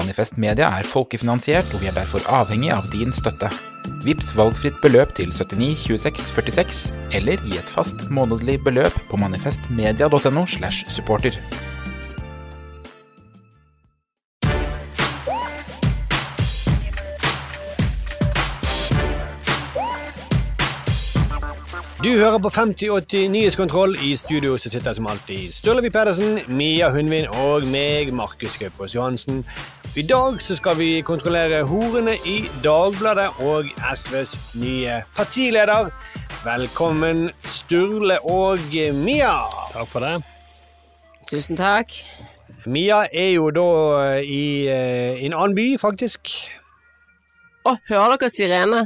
Manifest Media er folkefinansiert, og vi er derfor avhengig av din støtte. Vips valgfritt beløp til 79 26 46, eller gi et fast månedlig beløp på manifestmedia.no slash supporter. Du hører på 5080 Nyhetskontroll. I studio sitter som alltid Sturlevi Pedersen, Mia Hundvin og meg, Markus Gaupås Johansen. I dag så skal vi kontrollere horene i Dagbladet og SVs nye partileder. Velkommen, Sturle og Mia. Takk for det. Tusen takk. Mia er jo da i eh, en annen by, faktisk. Å, hører dere sirene?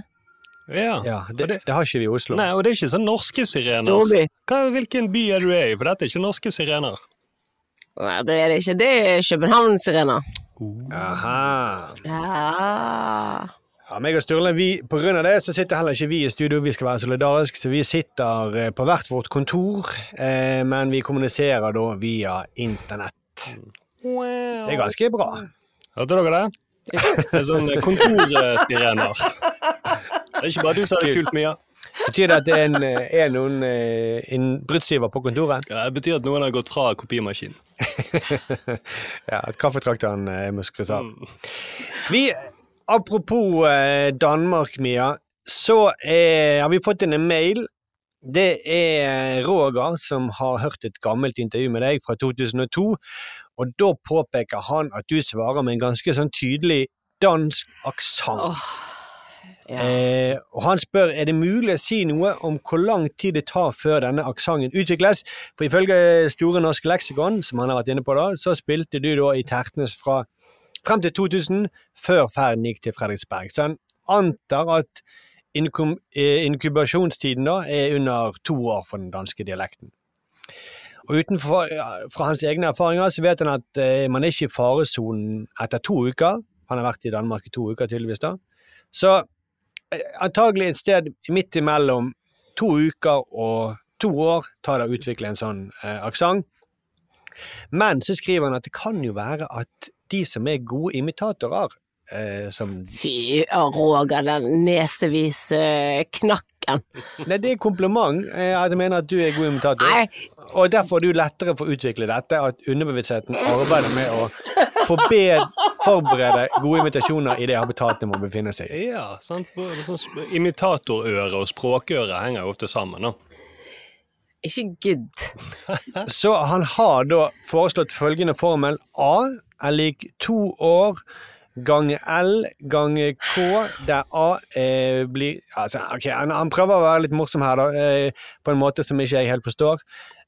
Ja. Ja, det, det har ikke vi i Oslo. Nei, og det er ikke sånn norske sirener. Storby. Hva, hvilken by er du i? For dette er ikke norske sirener. Nei, det er det ikke. Det er København-sirener. Aha. Ja. Ja, meg og Sturle, vi, på grunn av det så sitter heller ikke vi i studio, vi skal være solidariske, så vi sitter eh, på hvert vårt kontor, eh, men vi kommuniserer da via internett. Det er ganske bra. Hørte dere det? Det er sånn kontorsirener. Det er ikke bare du som har det kult, Mia. Betyr det at det er, en, eh, er noen eh, innbruddstyver på kontoret? Ja, det betyr at noen har gått fra kopimaskinen. ja, at kaffetrakteren eh, må skrus av. Vi, apropos Danmark, Mia, så er, har vi fått en mail. Det er Roger som har hørt et gammelt intervju med deg fra 2002, og da påpeker han at du svarer med en ganske sånn tydelig dansk aksent. Åh, ja. Eh, og han spør er det mulig å si noe om hvor lang tid det tar før denne aksenten utvikles. For ifølge Store norske leksikon, som han har vært inne på da, så spilte du da i Tertnes fra frem til 2000, før ferden gikk til Fredriksberg. Så han antar at inkum, eh, inkubasjonstiden da er under to år for den danske dialekten. Og utenfor, Fra hans egne erfaringer så vet han at eh, man er ikke i faresonen etter to uker. Han har vært i Danmark i to uker, tydeligvis. da. Så antagelig et sted midt imellom to uker og to år tar det å utvikle en sånn eh, aksent. Men så skriver han at det kan jo være at de som er gode imitatorer, eh, som Fy, Roger, den nesevise knakken. Nei, det er kompliment. eh, at jeg mener at du er god imitator. Nei, Og derfor er du lettere for å utvikle dette, at underbevisstheten arbeider med å forbedre, forberede gode invitasjoner i det habitatet må befinne seg i. Ja, sant? Sånn Imitatorøre og språkøre henger jo ofte sammen. da. ikke gidd. Så han har da foreslått følgende formel. A er lik to år ganger L ganger K, der A eh, blir altså, ok, han, han prøver å være litt morsom her, da, eh, på en måte som ikke jeg helt forstår.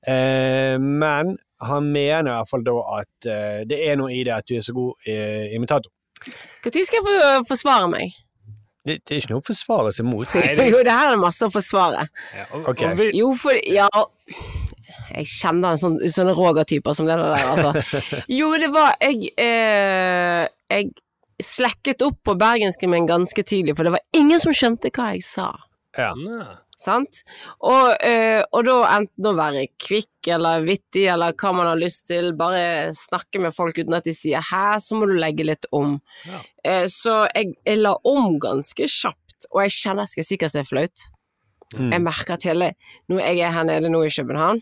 Eh, men han mener i hvert fall da at eh, det er noe i det at du er så god eh, imitator. Når skal jeg få forsvare meg? Det, det er ikke noe å forsvare seg mot. Jo, det her er masse å forsvare. Ja, og, Ok. og vi, Jo, for Ja. Jeg kjenner en sånn, sånne Roger-typer som det der, altså. Jo, det var Jeg, eh, jeg slekket opp på bergensken min ganske tidlig, for det var ingen som skjønte hva jeg sa. Ja. Sant? Og, eh, og da enten å være kvikk eller vittig eller hva man har lyst til, bare snakke med folk uten at de sier 'hæ', så må du legge litt om. Ja. Eh, så jeg, jeg la om ganske kjapt, og jeg kjenner jeg skal sikkert se flaut. Mm. Jeg merker at hele Når jeg er her nede nå i København,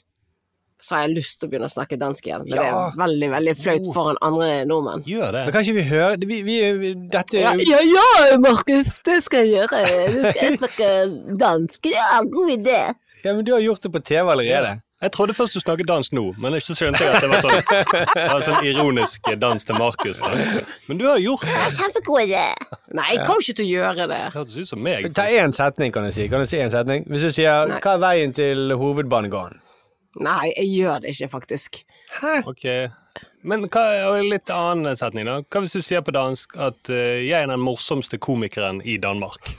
så har jeg lyst til å begynne å snakke dansk igjen. Men det er veldig, veldig flaut foran andre nordmenn. Gjør det. Men kan ikke vi høre vi, vi, vi, Dette Ja, ja, ja, Markus, det skal jeg gjøre. Du skal snakke dansk. en god idé. Ja, men du har gjort det på TV allerede. Jeg trodde først du snakket dansk nå, men så skjønte jeg at det var sånn, var sånn ironisk dans til Markus. da. Men du har gjort det. Kjempegod idé. Nei, jeg kommer ikke til å gjøre det. Det hørtes ut som meg. Ta én setning, kan du si. Kan du si en setning? Hvis du sier Nei. 'Hva er veien til hovedbanegården'? Nei, jeg gjør det ikke, faktisk. Ok. Men hva er litt annen setning, da? Hva hvis du sier på dansk at uh, jeg er den morsomste komikeren i Danmark?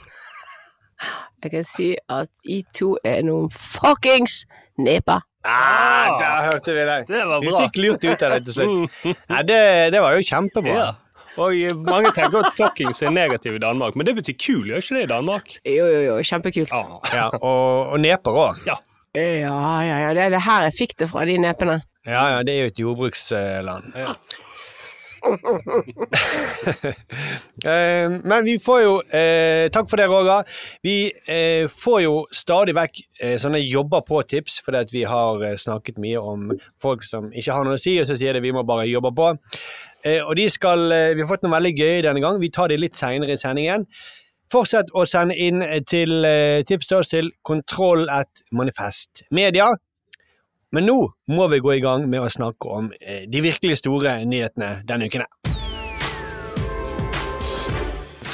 Jeg kan si at I to er noen fuckings neper. Ah, der hørte vi deg. Det var bra. Vi fikk lurt ut av det til slutt. Nei, det, det var jo kjempebra. Ja. Og mange tenker at fuckings er negativ i Danmark, men det betyr kul, gjør ikke det i Danmark? Jo, jo, jo, kjempekult. Ah, Ja, og, og neper òg. ja. Ja, ja, ja, det er det her jeg fikk det fra, de nepene. Ja, ja, det er jo et jordbruksland. Ja. Eh, Men vi får jo eh, Takk for det, Roger. Vi eh, får jo stadig vekk eh, sånne jobber på tips, fordi at vi har eh, snakket mye om folk som ikke har noe å si, og så sier de vi må bare jobbe på. Eh, og de skal eh, Vi har fått noe veldig gøy denne gang. Vi tar det litt seinere i sendingen. Fortsett å sende inn til eh, tips til oss til Kontroll 1 Manifest media. Men nå må vi gå i gang med å snakke om eh, de virkelig store nyhetene denne uken.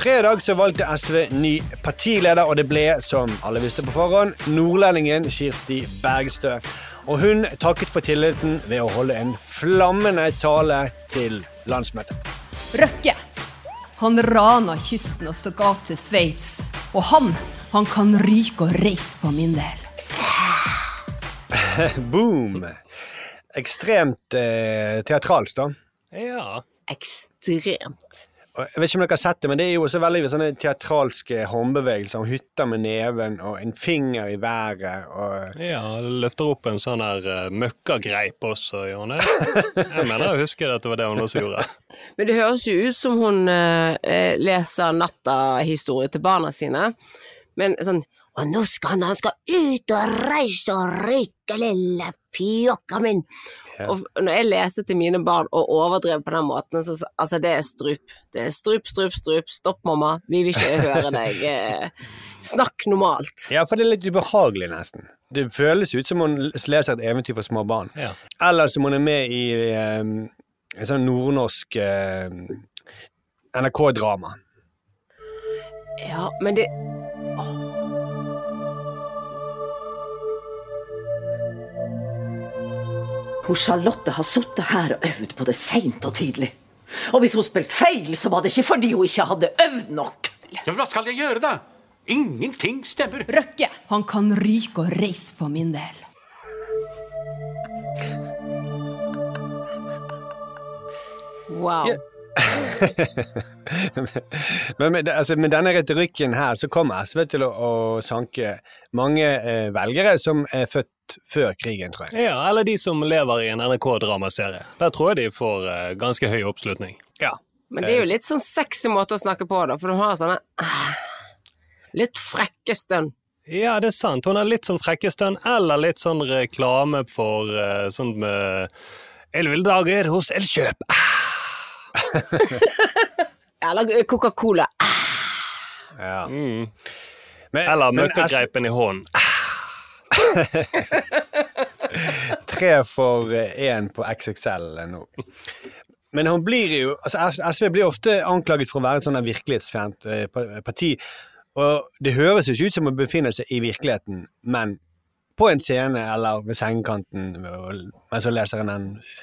Fredag så valgte SV ny partileder, og det ble, som alle visste på forhånd, nordlendingen Kirsti Bergstø. Og hun takket for tilliten ved å holde en flammende tale til landsmøtet. Røkke. Han rana kysten og stakk av til Sveits. Og han, han kan ryke og reise for min del. Boom! Ekstremt eh, teatralsk, da. ja. Ekstremt. Og Jeg vet ikke om dere har sett det, men det er jo også veldig sånne teatralske håndbevegelser. om hytter med neven og en finger i været. og... Ja, løfter opp en sånn her uh, møkkagreip også, gjør hun det? Jeg mener jeg husker at det var det hun også gjorde. Men det høres jo ut som hun eh, eh, leser natta-historier til barna sine. Men sånn Og nå skal han, han skal ut og reise og røyke, lille fjokka min. Og når jeg leste til mine barn og overdrev på den måten, så så- altså det er strup. Det er strup, strup, strup. Stopp, mamma. Vi vil ikke høre deg. Eh, snakk normalt. Ja, for det er litt ubehagelig, nesten. Det føles ut som hun leser et eventyr for små barn. Ja. Eller som hun er med i um, en sånn nordnorsk NRK-drama. Ja, men det Hun Charlotte har sittet her og øvd på det seint og tidlig. Og hvis hun spilte feil, så var det ikke fordi hun ikke hadde øvd nok. Ja, hva skal jeg gjøre, da? Ingenting stemmer. Røkke. Han kan ryke og reise for min del. Wow. Ja. Men med, altså, med denne retorikken her, så kommer SV til å, å sanke mange eh, velgere som er født før krigen, tror jeg. Ja, Eller de som lever i en NRK-dramaserie. Der tror jeg de får uh, ganske høy oppslutning. Ja. Men det er jo litt sånn sexy måte å snakke på, da, for du har sånne uh, litt frekke stønn. Ja, det er sant. Hun har litt sånn frekkestønn, eller litt sånn reklame for uh, sånn med elleville dager hos Elkjøp. Eller Coca-Cola. ja. Mm. Men, Eller men møkkagreipen i hånden. tre for én på XXL nå. Men hun blir jo altså SV blir ofte anklaget for å være et sånn virkelighetsfjernt eh, parti. Og det høres ikke ut som å befinne seg i virkeligheten, men på en scene eller ved sengekanten mens hun leser en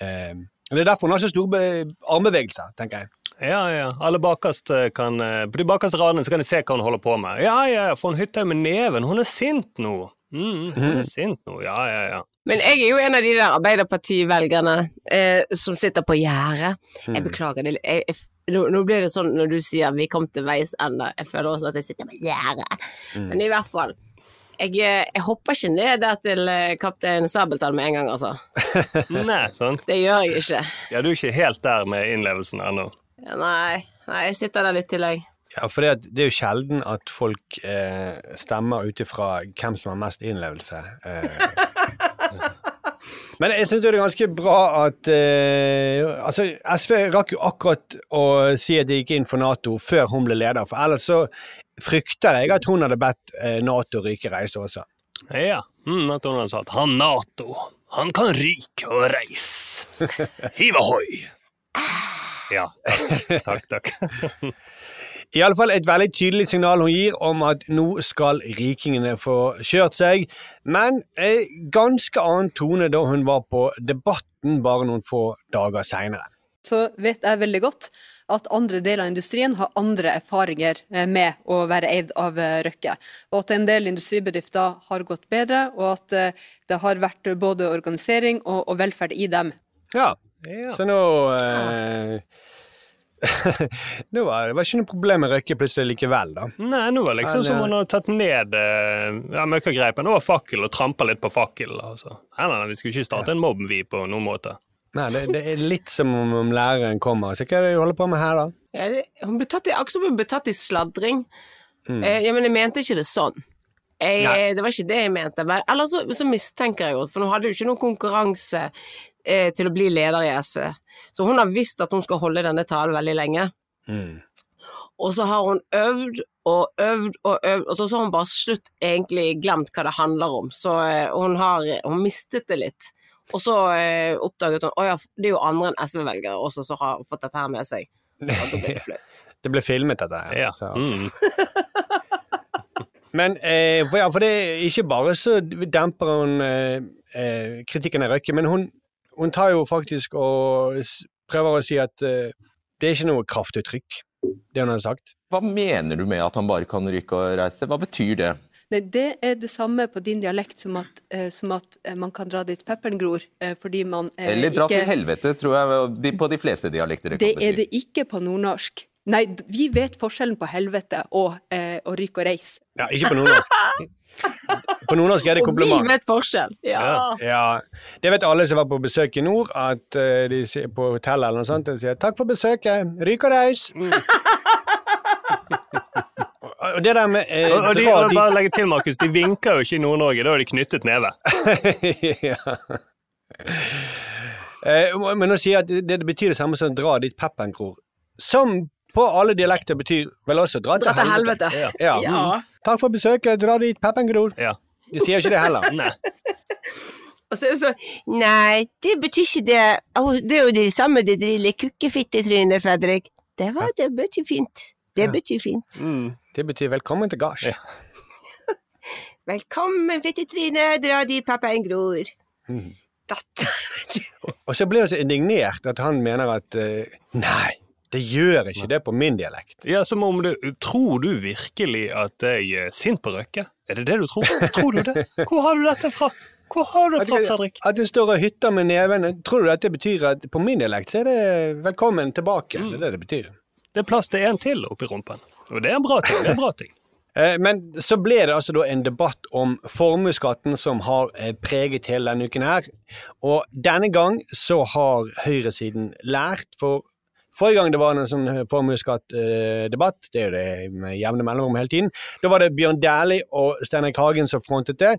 eh, Det er derfor hun har så store be- armbevegelser, tenker jeg. Ja, ja. Alle bakerst eh, kan, eh, på de bakerste radene kan de se hva hun holder på med. Ja, ja, for hun hytter jo med neven. Hun er sint nå. Mm, hun er sint nå, ja, ja, ja. Men jeg er jo en av de der Arbeiderparti-velgerne eh, som sitter på gjerdet. Mm. Jeg beklager det. Jeg, jeg, nå, nå blir det sånn når du sier 'vi kom til veis ende'. Jeg føler også at jeg sitter på gjerdet. Mm. Men i hvert fall. Jeg, eh, jeg hopper ikke ned der til eh, kaptein Sabeltann med en gang, altså. Nei, sant? Det gjør jeg ikke. Ja, du er ikke helt der med innlevelsen ennå. Ja, nei, nei, jeg sitter der litt til, jeg. Ja, for det, det er jo sjelden at folk eh, stemmer ut ifra hvem som har mest innlevelse. Eh. Men jeg syns det er ganske bra at eh, Altså, SV rakk jo akkurat å si at de gikk inn for Nato før hun ble leder, for ellers så frykter jeg at hun hadde bedt eh, Nato ryke reise også. Ja, mm, at hun hadde sagt 'han Nato, han kan ryke og reise'. Hiv ohoi! Ja, takk, takk. takk. I alle fall et veldig tydelig signal hun gir om at nå skal rikingene få kjørt seg, men eh, ganske annen tone da hun var på Debatten bare noen få dager seinere. Så vet jeg veldig godt at andre deler av industrien har andre erfaringer eh, med å være eid av eh, Røkke, og at en del industribedrifter har gått bedre, og at eh, det har vært både organisering og, og velferd i dem. Ja, Ja. så nå eh, Nå var det var ikke noe problem med Røkke plutselig likevel, da. Nei, nå var det liksom som om hun hadde tatt ned eh, ja, møkkagreipen og fakkel og trampa litt på fakkel. Altså. Nei, vi skulle ikke starte en mobb, vi, på noen måte. Nei, det, det er litt som om, om læreren kommer. Så hva er det du holder på med her, da? Ja, det, hun ble tatt i, akkurat som hun ble tatt i sladring. Mm. Eh, ja, men jeg mente ikke det sånn. Jeg, det var ikke det jeg mente. Men, eller så, så mistenker jeg jo, for hun hadde jo ikke noen konkurranse eh, til å bli leder i SV. Så hun har visst at hun skal holde denne talen veldig lenge. Mm. Og så har hun øvd og øvd og øvd, og så har hun bare slutt egentlig glemt hva det handler om. Så eh, hun har hun mistet det litt. Og så eh, oppdaget hun at ja, det er jo andre enn SV-velgere også som har fått dette her med seg. Og da ble det flaut. Det ble filmet, dette her. Ja. så. Mm. Men eh, for, ja, for det er ikke bare så demper hun eh, eh, kritikken av Røkke, men hun, hun tar jo faktisk og prøver å si at uh, det er ikke noe kraftuttrykk, det hun har sagt. Hva mener du med at han bare kan rykke og reise? Hva betyr det? Nei, det er det samme på din dialekt som at, eh, som at eh, man kan dra dit pepperen gror, eh, fordi man eh, Eller dra ikke til helvete, tror jeg de, på de fleste dialekter det Det kan bety. er det ikke på nordnorsk. Nei, vi vet forskjellen på helvete og eh, og ryk og reis. Ja, ikke på nordnorsk. På nordnorsk er det Og vi vet forskjell. Ja. Ja, Det vet alle som var på besøk i nord, at eh, de sier på hotellet eller noe sånt, de sier 'takk for besøket, ryk og reis'. Og det der med eh, Og, og de, dra de, bare legge til, Markus, de vinker jo ikke i Nord-Norge, da er de knyttet neve. ja. Eh, Men å si at det, det betyr det samme som dra dit pepperen gror. Som på alle dialekter betyr vel også dra Dra til helvete. helvete. Ja. Ja. Mm. Takk for besøket, dra dit pepperen gror. Ja. De sier jo ikke det heller. Nei. Og så er det sånn Nei, det betyr ikke det. Det er jo det samme det lille kukkefittetrynet, Fredrik. Det var det betyr fint. Det Ja. betyr fint. Mm. Det betyr velkommen til gards. Ja. Velkommen, fittetryne, dra dit pappaen gror. Mhm. Dette Og så blir hun så indignert at han mener at uh, nei, det gjør ikke det på min dialekt. Ja, som om du Tror du virkelig at jeg er sint på Røkke? Er det det du tror? Tror du det? Hvor har du dette fra? Hvor har du det fra, Fredrik? at jeg står og hytter med nevene. Tror du dette betyr at på min dialekt så er det velkommen tilbake? Det er det det betyr. Det er plass til en til oppi rumpen. Og det er en bra ting. det er en bra ting. Eh, Men så ble det altså da en debatt om formuesskatten som har eh, preget hele denne uken her. Og denne gang så har høyresiden lært, for forrige gang det var en sånn formuesskattdebatt, det er jo det med jevne mellomrom hele tiden, da var det Bjørn Dæhlie og Steinar Hagen som frontet det.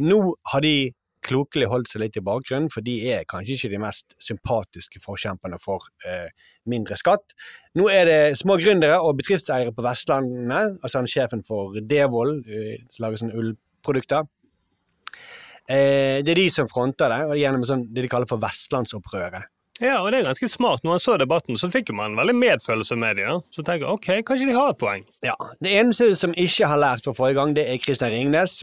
Nå har de klokelig holdt seg litt i bakgrunnen, for de er kanskje ikke de mest sympatiske forkjemperne for eh, mindre skatt. Nå er det små gründere og bedriftseiere på Vestlandet, altså han sjefen for Devold, eh, lager sånne ullprodukter. Eh, det er de som fronter det, og gjennom sånn, det de kaller for Vestlandsopprøret. Ja, og det er ganske smart. Når man så debatten, så fikk man veldig medfølelse med dem. Ja. Så tenker jeg ok, kanskje de har et poeng. Ja, Det eneste som ikke har lært fra forrige gang, det er Kristian Ringnes.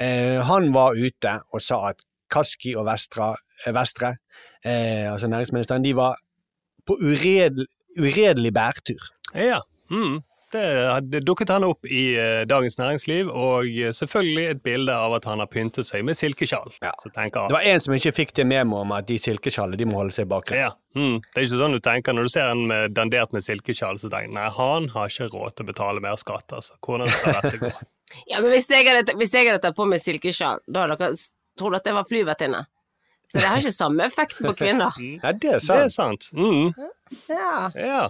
Eh, han var ute og sa at Kaski og Vestra, eh, Vestre, eh, altså næringsministeren, de var på uredel, uredelig bærtur. Ja. Mm. Det, det dukket han opp i eh, Dagens Næringsliv, og eh, selvfølgelig et bilde av at han har pyntet seg med silkesjal. Ja. Det var en som ikke fikk det memo om at de silkesjalene de må holde seg bakre. ja, mm, Det er ikke sånn du tenker når du ser en med, dandert med silkesjal, så tenker du nei, han har ikke råd til å betale mer skatt. altså. Hvordan skal dette gå? Ja, men hvis jeg hadde, hvis jeg hadde tatt på meg silkesjal, da hadde dere trodd at jeg var flyvertinne. Så det har ikke samme effekt på kvinner. Ja, det er sant. Det er sant. Mm. Ja. Ja.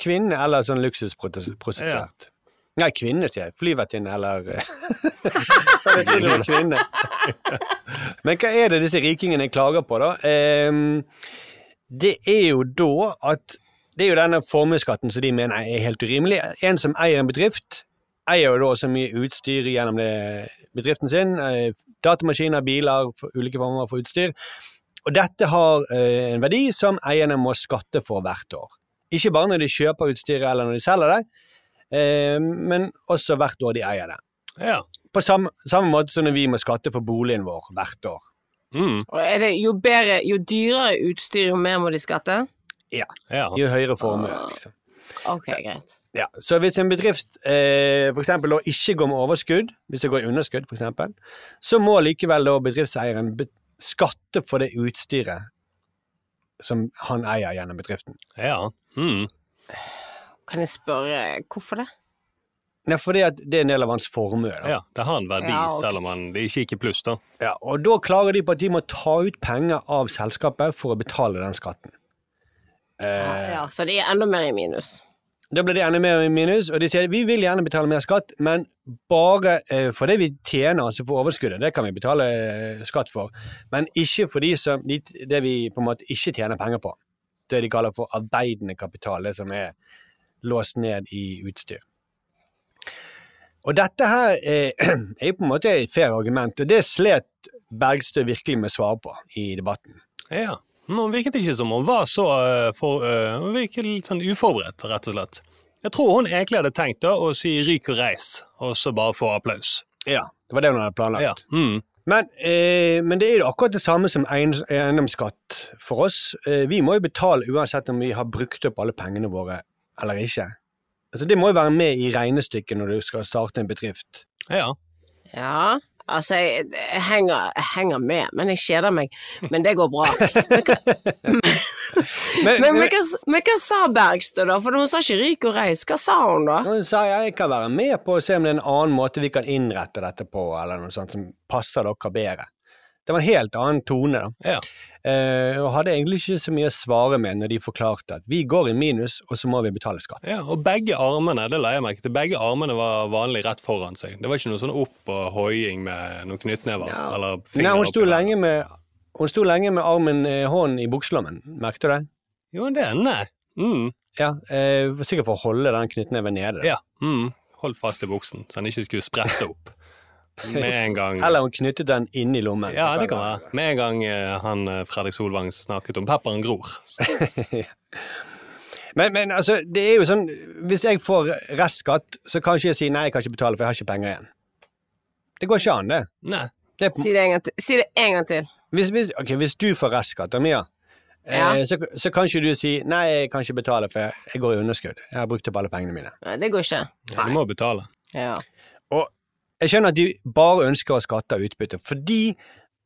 Kvinne eller sånn luksusprostituert. Nei, kvinne, sier jeg. Flyvertinne eller Jeg trodde det var kvinne. Men hva er det disse rikingene klager på, da? Ehm, det er jo da at Det er jo denne formuesskatten som de mener er helt urimelig. En som eier en bedrift, eier jo da så mye utstyr gjennom det, bedriften sin. eh, Datamaskiner, biler, ulike former for utstyr. Og dette har eh, en verdi som eierne må skatte for hvert år. Ikke bare når de kjøper utstyret eller når de selger det, eh, men også hvert år de eier det. Ja. På samme, samme måte som når vi må skatte for boligen vår hvert år. Mm. Og er det jo bedre, jo dyrere utstyr, jo mer må de skatte? Ja. Ja. Jo høyere formue, liksom. Ok, greit. Ja, så hvis en bedrift eh, for eksempel da ikke går med overskudd, hvis det går i underskudd eksempel, så må likevel da bedriftseieren skatte for det utstyret som han eier gjennom bedriften. Ja. Mm. Kan jeg spørre hvorfor det? Nei, fordi at det er en del av hans formue. Da. ja. Det har en verdi, Ja, okay. selv om han, det ikke gikk i pluss, da. Ja, og da klarer de på at de må ta ut penger av selskapet for å betale den skatten. Eh, Ja, så de er enda mer i minus. Da blir det enda mer minus, og de sier vi vil gjerne betale mer skatt, men bare eh, for det vi tjener, altså for overskuddet, det kan vi betale eh, skatt for, men ikke for de som, de, det vi på en måte ikke tjener penger på. Det de kaller for arbeidende kapital, det som er låst ned i utstyr. Og dette her er, er jo på en måte et fair argument, og det slet Bergstø virkelig med å svare på i debatten. Ja. Men hun virket ikke som hun var så uh, for, uh, Hun virket litt sånn uforberedt, rett og slett. Jeg tror hun egentlig hadde tenkt da å si 'ryk og reis', og så bare få applaus. Ja, det var det hun hadde planlagt. Ja. Mm. Men, eh, men det er jo akkurat det samme som eiend- eiendomsskatt for oss. Eh, vi må jo betale uansett om vi har brukt opp alle pengene våre eller ikke. Altså, det må jo være med i regnestykket når du skal starte en bedrift. Ja. Ja, altså, jeg, jeg, henger, jeg henger med, men jeg kjeder meg. Men det går bra. Men hva, Men, men, men, men hva sa Bergstø, da? For hun sa ikke 'ryk og reis'. Hva sa hun da? Hun sa jeg kan være med på å se om det er en annen måte vi kan innrette dette på, eller noe sånt som passer dere bedre. Det var en helt annen tone, da. Ja. Eh, og hadde egentlig ikke så mye å svare med når de forklarte at vi går i minus, og så må vi betale skatt. ja. Og begge armene, det la jeg merke til, begge armene var vanlig rett foran seg. Det var ikke noe sånn opp og hoiing med noen knyttnever eller Nei, fingre hun sto lenge med hun sto lenge med armen, eh, hånden i bukselommen, merket du det? Jo, det er nei. Mm. Ja, eh, sikkert for å holde den knyttneven nede. da. Ja. Mm. Holdt fast i buksen, så den ikke skulle sprette opp. Med en gang Eller hun knyttet den inni lommen. Ja, det kan være. Med en gang eh, han eh, Fredrik Solvang snakket om pepperen gror. Men, men altså, det er jo sånn, hvis jeg får restskatt, så kan ikke jeg si nei, jeg kan ikke betale, for jeg har ikke penger igjen. Det går ikke an, det. nei. det Si det en gang til. Si det en gang til. hvis, hvis, ok, hvis du får restskatt Mia, Ja. eh, så, så kan ikke du si nei, jeg kan ikke betale, for jeg, går i underskudd. Jeg har brukt opp alle pengene mine. Nei, det går ikke. Ja, du må betale. Ja. Og jeg skjønner at de bare ønsker å skatte av utbytte, fordi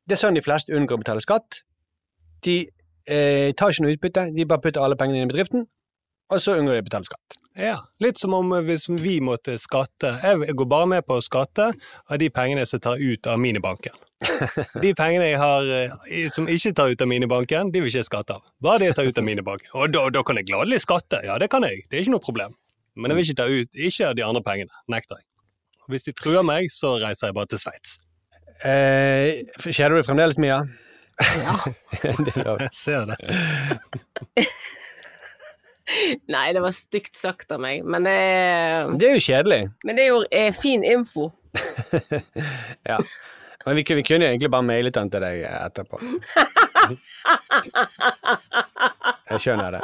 det er sånn de fleste unngår å betale skatt. De eh, tar ikke noe utbytte, de bare putter alle pengene inn i bedriften, og så unngår de å betale skatt. Ja, Litt som om eh, hvis vi måtte skatte Jeg går bare med på å skatte av de pengene som tar ut av minibanken. De pengene jeg har eh, som ikke tar ut av minibanken, de vil ikke jeg skatte av. Bare det jeg tar ut av minibanken. Og da, da kan jeg gladelig skatte, ja det kan jeg, det er ikke noe problem. Men jeg vil ikke ta ut ikke av de andre pengene, nekter jeg. Hvis de truer meg, så reiser jeg bare til Sveits. Eh, Kjeder du deg fremdeles, Mia? Ja. Jeg ser det. Nei, det var stygt sagt av meg, men det, Det er jo kjedelig. men det er jo eh, fin info. Ja. Men vi, vi kunne jo egentlig bare mailet den til deg etterpå. Jeg skjønner det.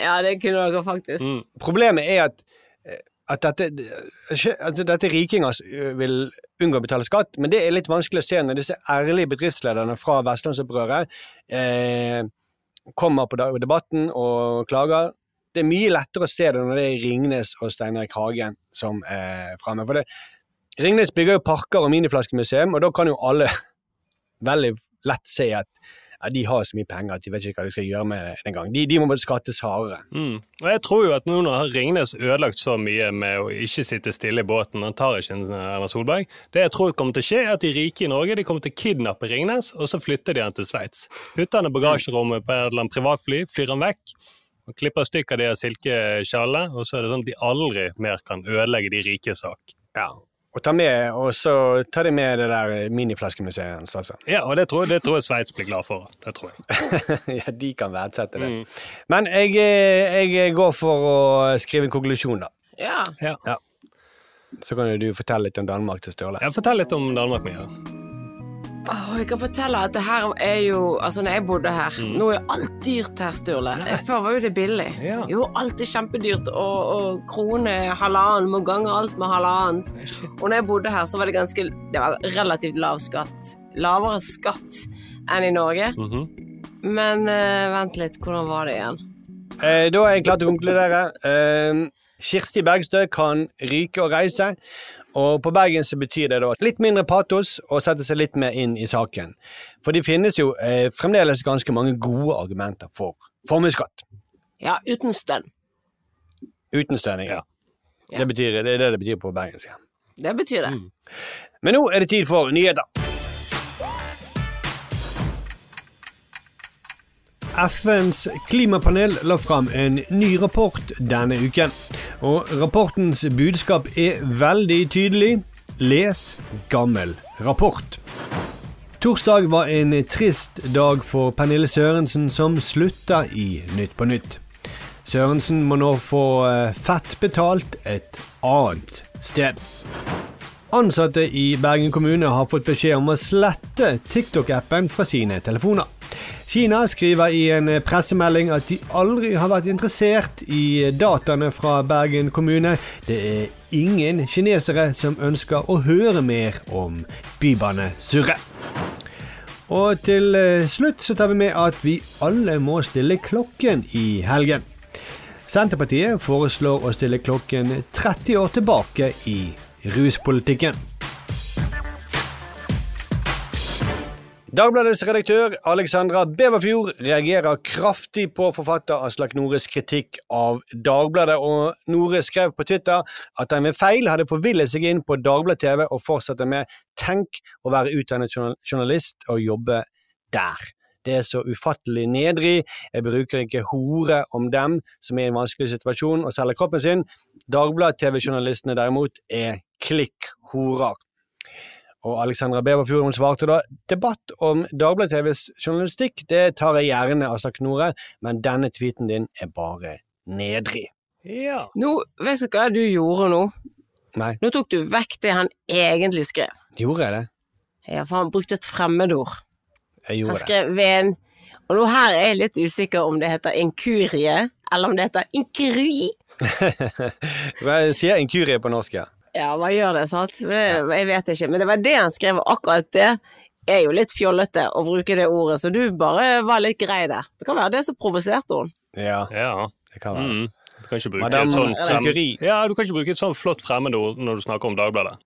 Ja, det kunne dere faktisk. Mm. Problemet er at, at dette, altså dette rikinger vil unngå å betale skatt, men det er litt vanskelig å se når disse ærlige bedriftslederne fra Vestlandsopprøret eh, kommer på debatten og klager. Det er mye lettere å se det når det er Ringnes og Steinar Hagen som er framme. For det, Ringnes bygger jo parker og miniflaskemuseum, og da kan jo alle veldig lett se at ja, de har så mye penger at de vet ikke hva de skal gjøre med det engang. De, de må bare skattes hardere. Mm. Og jeg tror jo at nå har Ringnes ødelagt så mye med å ikke sitte stille i båten, han tar ikke en Erna Solberg. Det jeg tror kommer til å skje, er at de rike i Norge de kommer til å kidnappe Ringnes, og så flytter de han til Sveits. Putter han i bagasjerommet på et eller annet privatfly, flyr han vekk. Og klipper stykker de av silkeskjallene, og så er det sånn at de aldri mer kan ødelegge de rikes sak. Ja, og ta med, og så tar de med det der miniflaskemuseet hans, altså. Ja, og det tror, det tror jeg Sveits blir glad for. Det tror jeg. ja, de kan verdsette det. Mm. Men jeg, eh, jeg går for å skrive en konklusjon, da. Ja. Ja. Så kan jo du fortelle litt om Danmark til Sturle. Ja, fortell litt om Danmark, Mia. Åh, jeg kan fortelle at det her er jo Altså, når jeg bodde her Mm. Nå er alt dyrt her, Sturle. Før var jo det billig. Ja. Jo, alt er kjempedyrt, og, og krone halvannen må gange alt med halvannen. Og når jeg bodde her, så var det ganske Det var relativt lav skatt. Lavere skatt enn i Norge. Mhm. Men uh, vent litt, hvordan var det igjen? Eh, da er jeg klar til å konkludere. Eh, Kirsti Bergstø kan ryke og reise. Og på Bergen så betyr det da litt mindre patos og sette seg litt mer inn i saken. For det finnes jo eh, fremdeles ganske mange gode argumenter for formuesskatt. Ja, uten stønn. Uten stønning. Ja. Det, betyr, det er det det betyr på bergensk. Ja. Det betyr det. Men nå er det tid for nyheter. FNs klimapanel la fram en ny rapport denne uken. Og rapportens budskap er veldig tydelig. Les gammel rapport. Torsdag var en trist dag for Pernille Sørensen, som slutta i Nytt på Nytt. Sørensen må nå få eh, fett betalt et annet sted. Ansatte i Bergen kommune har fått beskjed om å slette TikTok-appen fra sine telefoner. Kina skriver i en pressemelding at de aldri har vært interessert i dataene fra Bergen kommune. Det er ingen kinesere som ønsker å høre mer om Bybanesurret. Og til eh, slutt så tar vi med at vi alle må stille klokken i helgen. Senterpartiet foreslår å stille klokken 30 år tilbake i ruspolitikken. Dagbladets redaktør Alexandra Beverfjord reagerer kraftig på forfatter Aslak Nores kritikk av Dagbladet, og Nore skrev på Twitter at han ved feil hadde forvillet seg inn på Dagbladet-TV og fortsatte med 'tenk å være utdannet journalist og jobbe der'. Det er så ufattelig nedrig. Jeg bruker ikke hore om dem som er i en vanskelig situasjon og selger kroppen sin. Dagbladet TV-journalistene derimot er klikk-horer. Og Alexandra Beverfjord hun svarte da debatt om Dagbladet-TVs journalistikk, det tar jeg gjerne, Aslak Nore, men denne tweeten din er bare nedrig. Ja. Nå, vet du hva du gjorde nå? Nei, Nå tok du vekk det han egentlig skrev. gjorde jeg det? Ja, for han brukte et fremmedord. Jeg gjorde det. skrev ved en Og nå her er jeg litt usikker om det heter inkurie, eller om det heter inkrui. Hva sier inkurie på norsk, ja? Ja, hva gjør det, sant? Det, jeg vet ikke. Men det var det han skrev, og akkurat det er jo litt fjollete å bruke det ordet, så du bare var litt grei der. Det kan være det som provoserte henne. Ja, ja. det kan være. Mm. Du kan ikke bruke Madame et sånt frem... Ja, du kan ikke bruke et sånt flott fremmedord når du snakker om Dagbladet.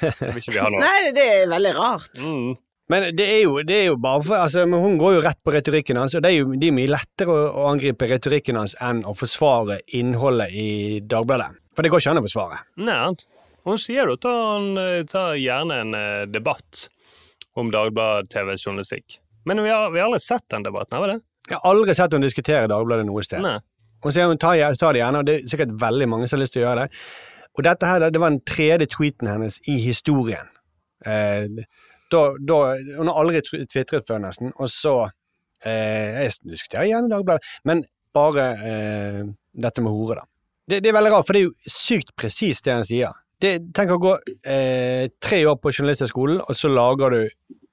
Nei, det er veldig rart. Mm. Men det er, jo, det er jo bare for altså, men Hun går jo rett på retorikken hans, og det er jo det er mye lettere å, å angripe retorikken hans enn å forsvare innholdet i Dagbladet. For det går ikke an å forsvare. Nei, hun sier jo at han tar gjerne en eh, debatt om Dagbladet-TVs journalistikk. Men vi har, vi har aldri sett den debatten, har vi det? Jeg har aldri sett henne diskutere Dagbladet noe sted. Nei. Hun sier hun tar, tar det gjerne, og det er sikkert veldig mange som har lyst til å gjøre det. Og dette her, det var den tredje tweeten hennes i historien. Eh, da, da, hun har aldri tvitret før, nesten. Og så eh, Jeg diskuterer gjerne Dagbladet, men bare eh, dette med hore, da. Det, det er veldig rart, for det er jo sykt presist det han sier. Det, tenk å gå eh, tre år på Journalisthøgskolen, og så lager du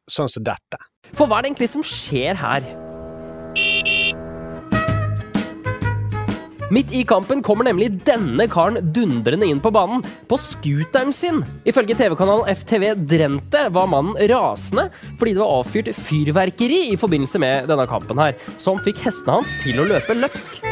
sånn som dette. For hva er det egentlig som skjer her? Midt i kampen kommer nemlig denne karen dundrende inn på banen, på scooteren sin. Ifølge TV-kanalen FTV Drente var mannen rasende fordi det var avfyrt fyrverkeri i forbindelse med denne kampen her, som fikk hestene hans til å løpe løpsk.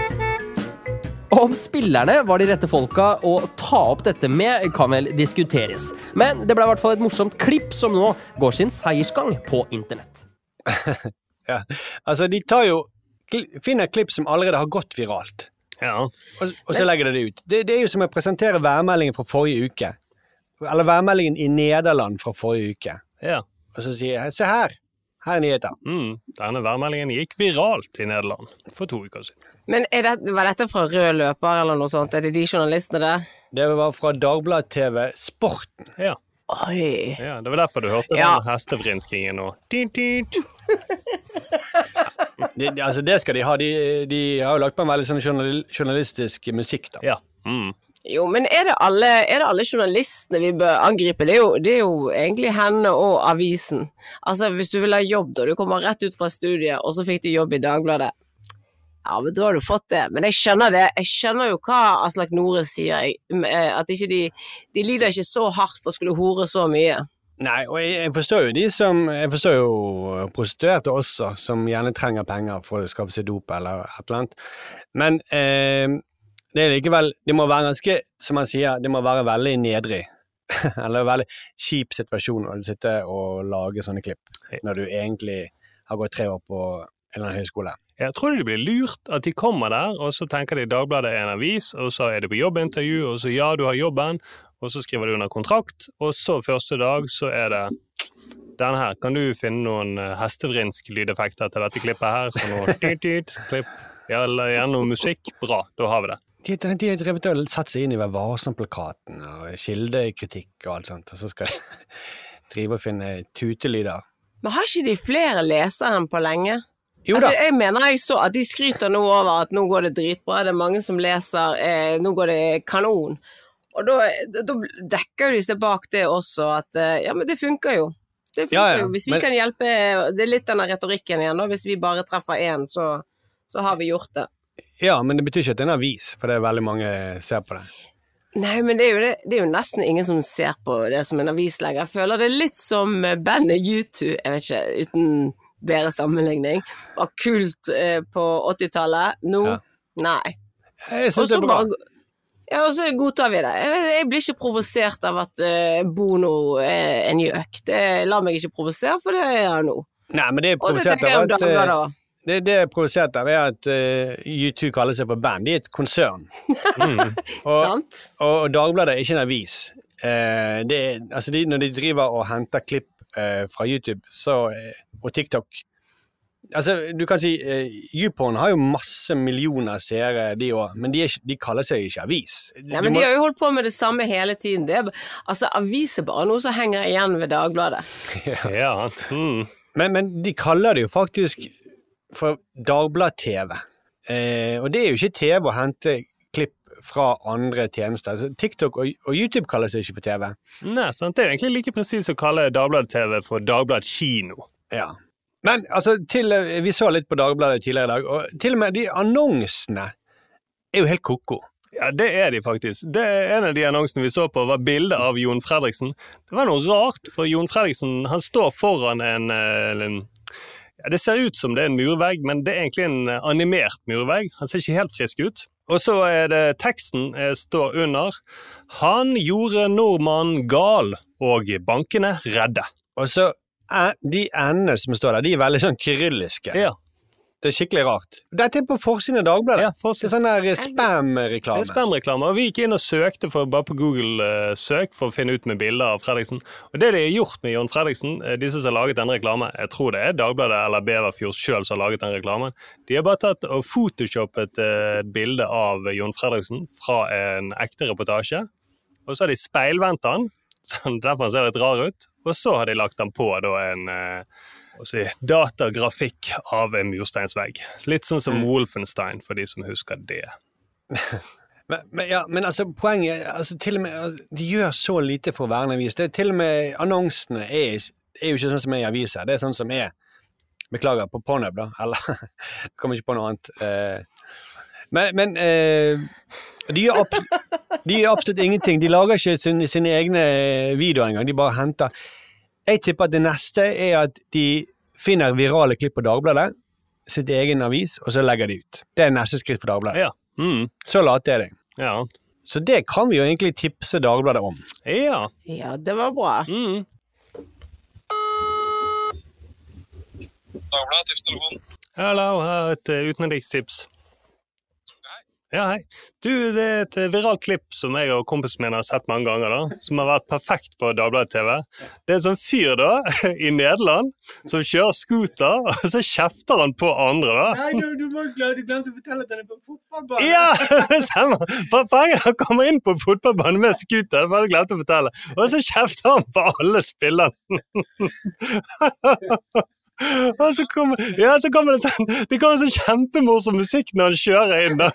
Om spillerne var de rette folka å ta opp dette med, kan vel diskuteres. Men det ble i hvert fall et morsomt klipp som nå går sin seiersgang på internett. Ja. Altså, de tar jo Finner klipp som allerede har gått viralt, Ja. og, og så legger de det ut. Det, det er jo som å presentere værmeldingen fra forrige uke. Eller værmeldingen i Nederland fra forrige uke. ja. Og så sier jeg se her, her er nyheter. Mm. Denne værmeldingen gikk viralt i Nederland for to uker siden. Men er det, var dette fra Rød løper eller noe sånt? Er det de journalistene der? Det var fra Dagbladet TV Sporten. Ja. Oi. ja. Det var derfor du hørte Ja. den hestevrinskingen og tint, tint. de, de, altså, det skal de ha. De, de har jo lagt på en veldig sånn journal, journalistisk musikk, da. Ja. Mm. Jo, men er det, alle, er det alle journalistene vi bør angripe? Det er, jo, det er jo egentlig henne og avisen. Altså, hvis du vil ha jobb, da, du kommer rett ut fra studiet, og så fikk du jobb i Dagbladet. Ja, men da har du fått det. Men jeg skjønner det. Jeg skjønner jo hva Aslak Nore sier, jeg, eh, at ikke de, de lider ikke så hardt for å skulle hore så mye. Nei, og jeg, jeg forstår jo de som Jeg forstår jo prostituerte også, som gjerne trenger penger for å skaffe seg dop eller et eller annet. Men eh, det er likevel Det må være ganske, som han sier, det må være veldig nedrig. eller veldig kjip situasjon å sitte og lage sånne klipp, når du egentlig har gått tre år på en eller annen høyskole. Jeg tror de blir lurt at de kommer der, og så tenker de Dagbladet er en avis, og så er de på jobbintervju, og så ja, du har jobben, og så skriver du under kontrakt, og så første dag så er det denne her, kan du finne noen eh, hestevrinsk lydeffekter til dette klippet her? For noe klipp, ja, eller gjerne noe musikk? Bra, da har vi det. De, de, de har drevet og satt seg inn i Vær varsom-plakaten og kildekritikk og alt sånt, og så skal de drive og finne tutelyder. Men har ikke de flere lesere enn på lenge? Altså, jeg mener jeg så at de skryter nå over at nå går det dritbra, det er mange som leser, eh, nå går det kanon. Og da, da dekker de seg bak det også, at eh, ja, men det funker jo. Det funker Ja, ja, jo. Hvis vi men- kan hjelpe Det er litt denne retorikken igjen, da. Hvis vi bare treffer én, så, så har vi gjort det. Ja, men det betyr ikke at det er en avis, for det er veldig mange ser på det. Nei, men det er, det, det er jo nesten ingen som ser på det som en avis lenger. Jeg føler det litt som bandet U2, jeg vet ikke, uten bedre sammenligning. Var kult eh, på 80-tallet. Nå, Ja. nei. Jeg Og syns det så er bra. bare- Ja, og så godtar vi det. Jeg, jeg blir ikke provosert av at eh, Bono er en gjøk. Det lar meg ikke provosere, for det er han nå. Nei, men det er provosert jeg av at eh, det, det er provosert av er at uh, U2 kaller seg for band. De er et konsern. og, Sant? og, og Dagbladet er ikke en avis. Uh, det er, altså de, når de driver og henter klipp uh, fra YouTube så, eh, og TikTok Altså, du kan si uh, YouPorn har jo masse millioner seere, de òg, men de, er, de kaller seg ikke avis. Ja, Du men må- de har jo holdt på med det samme hele tiden. Det er, altså, avis er bare noe som henger igjen ved Dagbladet. Ja, mm. Men, men de kaller det jo faktisk for Dagblad-TV. Eh, og det er jo ikke TV å hente klipp fra andre tjenester. TikTok og, og YouTube kaller seg ikke for TV. Nei, sant? Det er egentlig like presis å kalle Dagbladet-TV for Dagbladet kino. Ja. Men altså, til, vi så litt på Dagbladet tidligere i dag, og til og med de annonsene er jo helt ko-ko. Ja, det er de faktisk. Det En av de annonsene vi så på, var bilde av Jon Fredriksen. Det var noe rart, for Jon Fredriksen han står foran en, eh, en ja, Det ser ut som det er en murvegg, men det er egentlig en eh, animert murvegg. Han ser ikke helt frisk ut. Og så er det teksten eh, står under 'Han gjorde nordmannen gal, og bankene redde'. Og så de endene som står der, de er veldig sånn kyrilliske. Ja. Det er skikkelig rart. Dette er på forsiden av Dagbladet. Ja, Det er sånn der spam-reklame. er spam-reklame, og vi gikk inn og søkte for, bare på Google-søk for å finne ut med bilder av Fredriksen. Og det de har gjort med Jon Fredriksen, de disse som har laget denne reklamen, jeg tror det er Dagbladet eller Beverfjord sjøl som har laget den reklamen, de har bare tatt og photoshoppet eh, et bilde av Jon Fredriksen fra en ekte reportasje, og så har de speilvendt han, sånn derfor han ser litt rar ut, og så har de lagt den på da en eh, si, datagrafikk av en mursteinsvegg. Litt sånn som Wolfenstein, for de som husker det. Men, men, ja, men altså, poenget altså, til og med, altså, De gjør så lite for å være en avis. Det er til og med Annonsene er, er jo ikke sånn som er i aviser. Det er sånn som er Beklager, på Pornhub, da. Eller kommer ikke på noe annet. Eh, men men eh, de, gjør de gjør absolutt ingenting. De lager ikke sine, sine egne videoer engang. De bare henter Jeg tipper at det neste er at de finner virale klipp på Dagbladet, sitt egen avis, og så legger de ut. Det er neste skritt for Dagbladet. Ja. Mm. Så late er de. Ja. Så det kan vi jo egentlig tipse Dagbladet om. Ja. Ja, det var bra. Mm. Dagbladet, tipstelefon. Hallo, jeg har et uh, utenrikstips. Ja, hei. Du, det er et viralt klipp som jeg og kompisen min har sett mange ganger, da, som har vært perfekt på Dagbladet TV. Det er en sånn fyr da, i Nederland som kjører scooter, og så kjefter han på andre, da. Nei, du, du må jo du glemte å fortelle at den er på fotballbanen. Ja, det stemmer! Poenget han kommer inn på fotballbanen med scooter, var glemte å fortelle. Og så kjefter han på alle spillerne. Og så kommer, ja, så kommer det sånn Det kommer sånn kjempemorsom musikk når han kjører inn. Er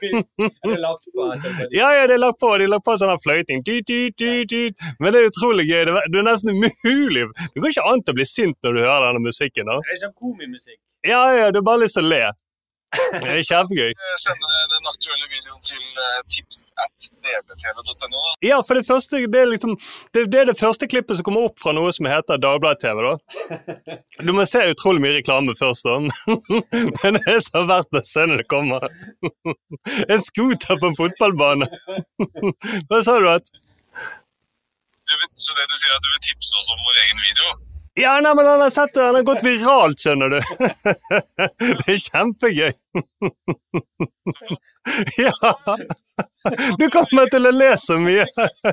på? Ja, ja, det er lagt på, de har lagt på sånn fløyting. Men det er utrolig gøy. Det er- nesten umulig. Du kan ikke annet å bli sint når du hører denne musikken. da. Det er sånn komimusikk. Ja, ja, du har bare lyst til å le. Det er kjempegøy. Sende den aktuelle videoen til eh, tips at dbtv.no. Ja, for det første, det er liksom det, det er det første klippet som kommer opp fra noe som heter Dagbladet-TV. da. Du må se utrolig mye reklame først, da. Men det er så verdt å se når det kommer. En scooter på en fotballbane. Hva sa du at? Du så det du sier at du vil tipse oss om vår egen video? Ja, nei, men han har sett det. Han har gått viralt, skjønner du. Det er kjempegøy. Ja. Du kommer til å le så mye.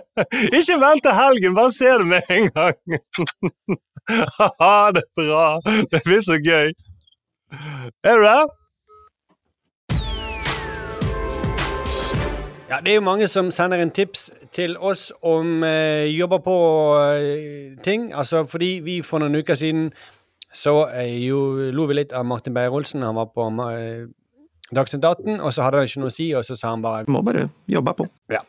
Ikke vent til helgen, bare se det med en gang. Ha det bra. Det blir så gøy. Er du der? Ja, det er jo mange som sender inn tips til oss om eh, jobber på eh, ting. Altså fordi vi for noen uker siden så eh, jo, lo vi litt av Martin Beyer-Olsen. Han var på eh, Dagsnytt 18, og så hadde han ikke noe å si, og så sa han bare Må bare jobbe på. Ja.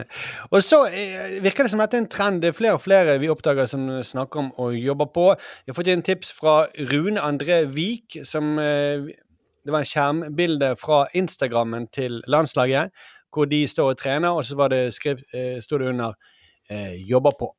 og så eh, virker det som dette er en trend. Det er flere og flere vi oppdager som snakker om å jobbe på. Vi har fått inn tips fra Rune André Vik, som eh, Det var en skjermbilde fra Instagrammen til landslaget, hvor de står og trener, og så var det skrev, eh, stod det under eh, 'jobber på'.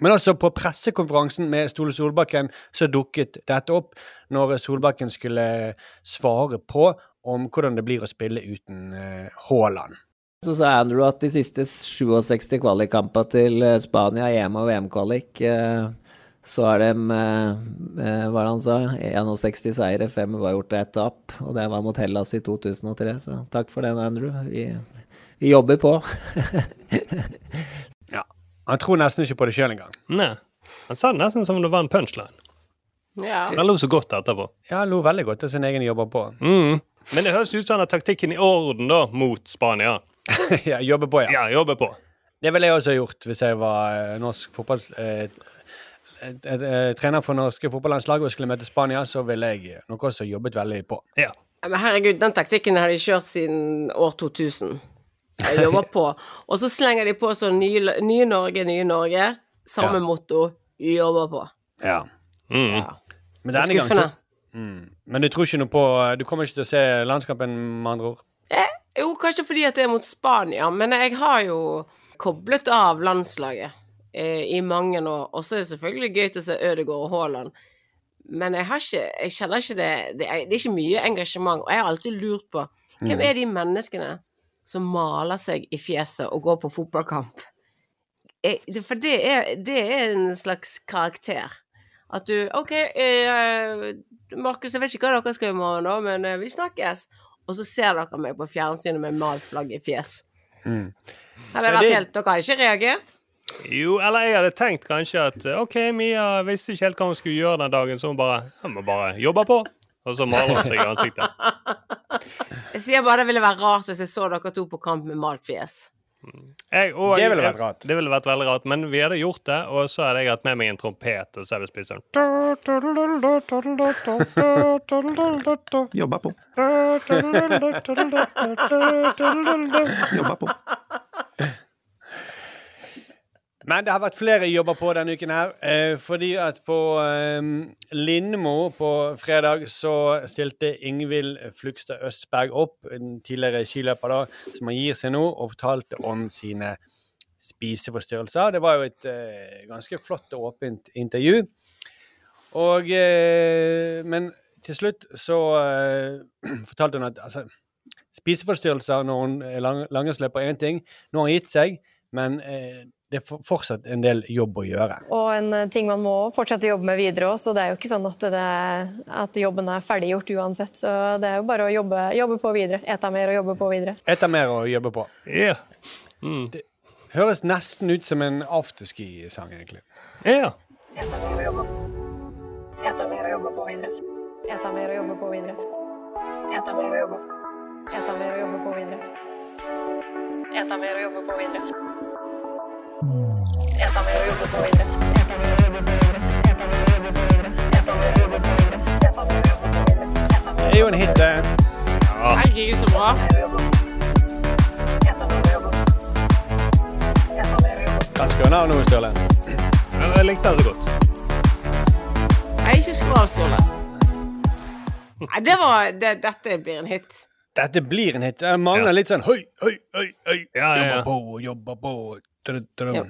Men altså på pressekonferansen med Stole Solbakken så dukket dette opp, når Solbakken skulle svare på om hvordan det blir å spille uten eh, Haaland. Så sa Andrew at de siste 67 kvalikkampene til eh, Spania, EM og VM-kvalik, eh, så er de eh, Hva han sa? 61 seire, 5 uavgjorte, ett tap. Og det var mot Hellas i 2003, så takk for den, Andrew. Vi, vi jobber på. ja. Han tror nesten ikke på det sjøl engang. Nei. Han sa det nesten som om det var en punchline. Ja. Han lo så godt etterpå. Ja, han lo veldig godt av sin egen jobber på. Mm. Men det høres ut som han har taktikken i orden da, mot Spania. ja, jobbe på, ja. Ja, jobbe på. Det ville jeg også gjort hvis jeg var eh, norsk fotballs... Eh, eh, eh, trener for norske fotballandslag og skulle møte Spania, så ville jeg nok også jobbet veldig på. Ja. Men herregud, den taktikken har de kjørt siden år 2000. Jobber på. Og så slenger de på sånn nye, nye Norge, nye Norge. Samme Ja. motto. Jobber på. Ja. Mm. Men Det er denne gang så mm. Men du tror ikke noe på Du kommer ikke til å se landskampen, med andre ord? Eh, jo, kanskje fordi at det er mot Spania, men jeg har jo koblet av landslaget eh, i mange år. Og så er det selvfølgelig gøy til å se Ødegaard og Haaland. Men jeg, har ikke, jeg kjenner ikke det det er, det er ikke mye engasjement. Og jeg har alltid lurt på hvem Mm. er de menneskene som maler seg i fjeset og går på fotballkamp? For det er, det er en slags karakter. At du OK, eh, Markus, jeg vet ikke hva dere skal i morgen, da, men eh, vi snakkes. Og så ser dere meg på fjernsynet med malt flagg i fjes. Mm. Hadde det vært det- helt Dere hadde ikke reagert? Jo, eller jeg hadde tenkt kanskje at eh, OK, Mia visste ikke helt hva hun skulle gjøre den dagen, så hun bare Hun må bare jobbe på. Og så maler hun seg i ansiktet. Jeg sier bare det ville være rart hvis jeg så dere to på kamp med malt fjes. Jeg, og, Det ville vært rart. Det ville vært veldig rart, men vi hadde gjort det, og så hadde jeg hatt med meg en trompet, og så hadde vi spist sånn Jobba på. Jobba på. Men det har vært flere jobber på denne uken her. Eh, fordi at på eh, Lindmo på fredag så stilte Ingvild Flugstad Østberg opp, en tidligere skiløper da, som han gir seg nå, og fortalte om sine spiseforstyrrelser. Det var jo et eh, ganske flott og åpent intervju. Og eh, Men til slutt så fortalte hun at altså, spiseforstyrrelser når hun lang, langrennsløper, er én ting. Nå har hun gitt seg, men det er fortsatt en del jobb å gjøre. Og en eh, ting man må fortsette å jobbe med videre òg, så det er jo ikke sånn at, det, at jobben er ferdiggjort uansett. Så det er jo bare å jobbe, jobbe på videre. Ete mer og jobbe på videre. Ett er mer og jobbe på. Ja. Det høres nesten ut som en afterski-sang, egentlig. Ja. Yeah. Ete mer og jobbe på. Ete mer og jobbe på videre. Ete mer og jobbe Ete mer og jobbe på videre. Ete mer og jobbe på. Ete mer og jobbe på videre. Ete mer og jobbe på videre. Det er jo en hit, det. Herregud, så bra. Ganske av nå, Sturle. Jeg likte den så godt. Jeg er ikke skru Sturle. Nei, det var det, Dette blir en hit. Dette blir en hit. Det mangler litt sånn høy, høy, høy, høy. Ja, ja, ja. Jobber på og jobber på. Ja.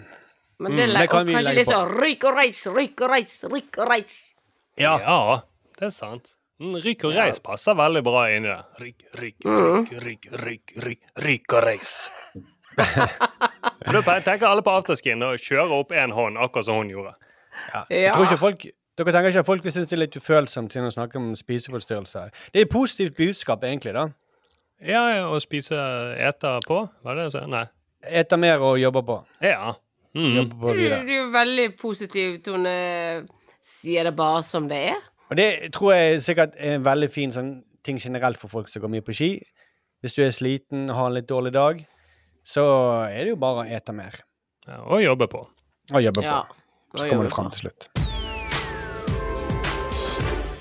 Men det, Mm, det kan vi kanskje litt sånn ryk og reis, ryk og reis, ryk og reis. Ja. det er sant. Mm, Ryk og reis passer veldig bra inn i Ryk, ryk, Mm. ryk, ryk, ryk, ryk, ryk og reis. Da tenker alle på afterskin og kjører opp én hånd, akkurat som hun gjorde. Jeg tror ikke folk, dere tenker ikke at folk vil synes det er litt ufølsomt å snakke om spiseforstyrrelser? Det er et positivt budskap, egentlig, da. Ja, ja, å spise eter på, var det det du sa? Nei. Ete mer og jobbe på. Ja. Mm. Jobbe på videre. Det er jo veldig positiv, Tone. Sier det bare som det er. Og det tror jeg sikkert er en veldig fin sånn ting generelt for folk som går mye på ski. Hvis du er sliten og har en litt dårlig dag, så er det jo bare å ete mer. Ja, og jobbe på. Og jobbe Ja, på. Så kommer det fram til slutt.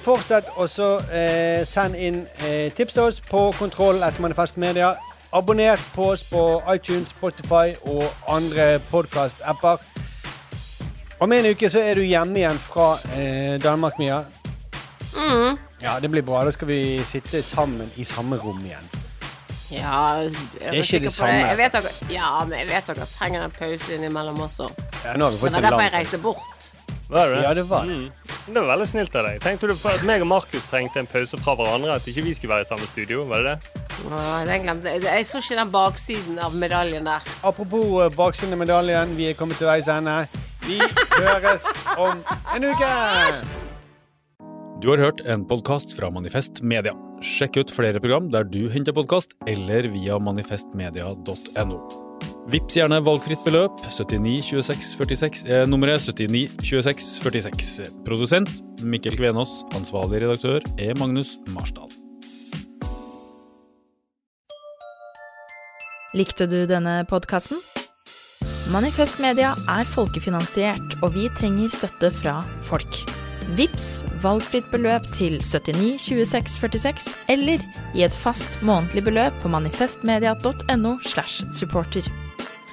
Fortsett også eh, send inn eh, tips til oss på kontroll etter Manifest Media. Abonner på oss på iTunes, Spotify og andre podkast-apper. Om en uke så er du hjemme igjen fra eh, Danmark, Mia. Mm. Ja, det blir bra. Da skal vi sitte sammen i samme rom igjen. Ja, jeg Det er ikke det samme. Det. Jeg vet dere, ja, men jeg vet dere trenger en pause innimellom også. Ja, nå har vi Det var derfor jeg reiste bort. Var det det? Ja, det var det. Mm. Det var veldig snilt av deg. Tenkte du at meg og Markus trengte en pause fra hverandre? At ikke vi skulle være i samme studio? Var det det? Åh, den glemte jeg. Jeg så ikke den baksiden av medaljen der. Apropos eh, baksiden av medaljen, vi er kommet til veis ende. Vi høres om en uke! Du har hørt en podkast fra Manifest Media. Sjekk ut flere program der du henter podkast, eller via manifestmedia.no. Vips gjerne valgfritt beløp. 79 26 46 er nummeret 79 26 46. Produsent Mikkel Kvenås. Ansvarlig redaktør er Magnus Marsdal. Likte du denne podkasten? Manifest Media er folkefinansiert, og vi trenger støtte fra folk. Vips valgfritt beløp til 79 26 46, eller i et fast månedlig beløp på manifestmedia.no slash supporter.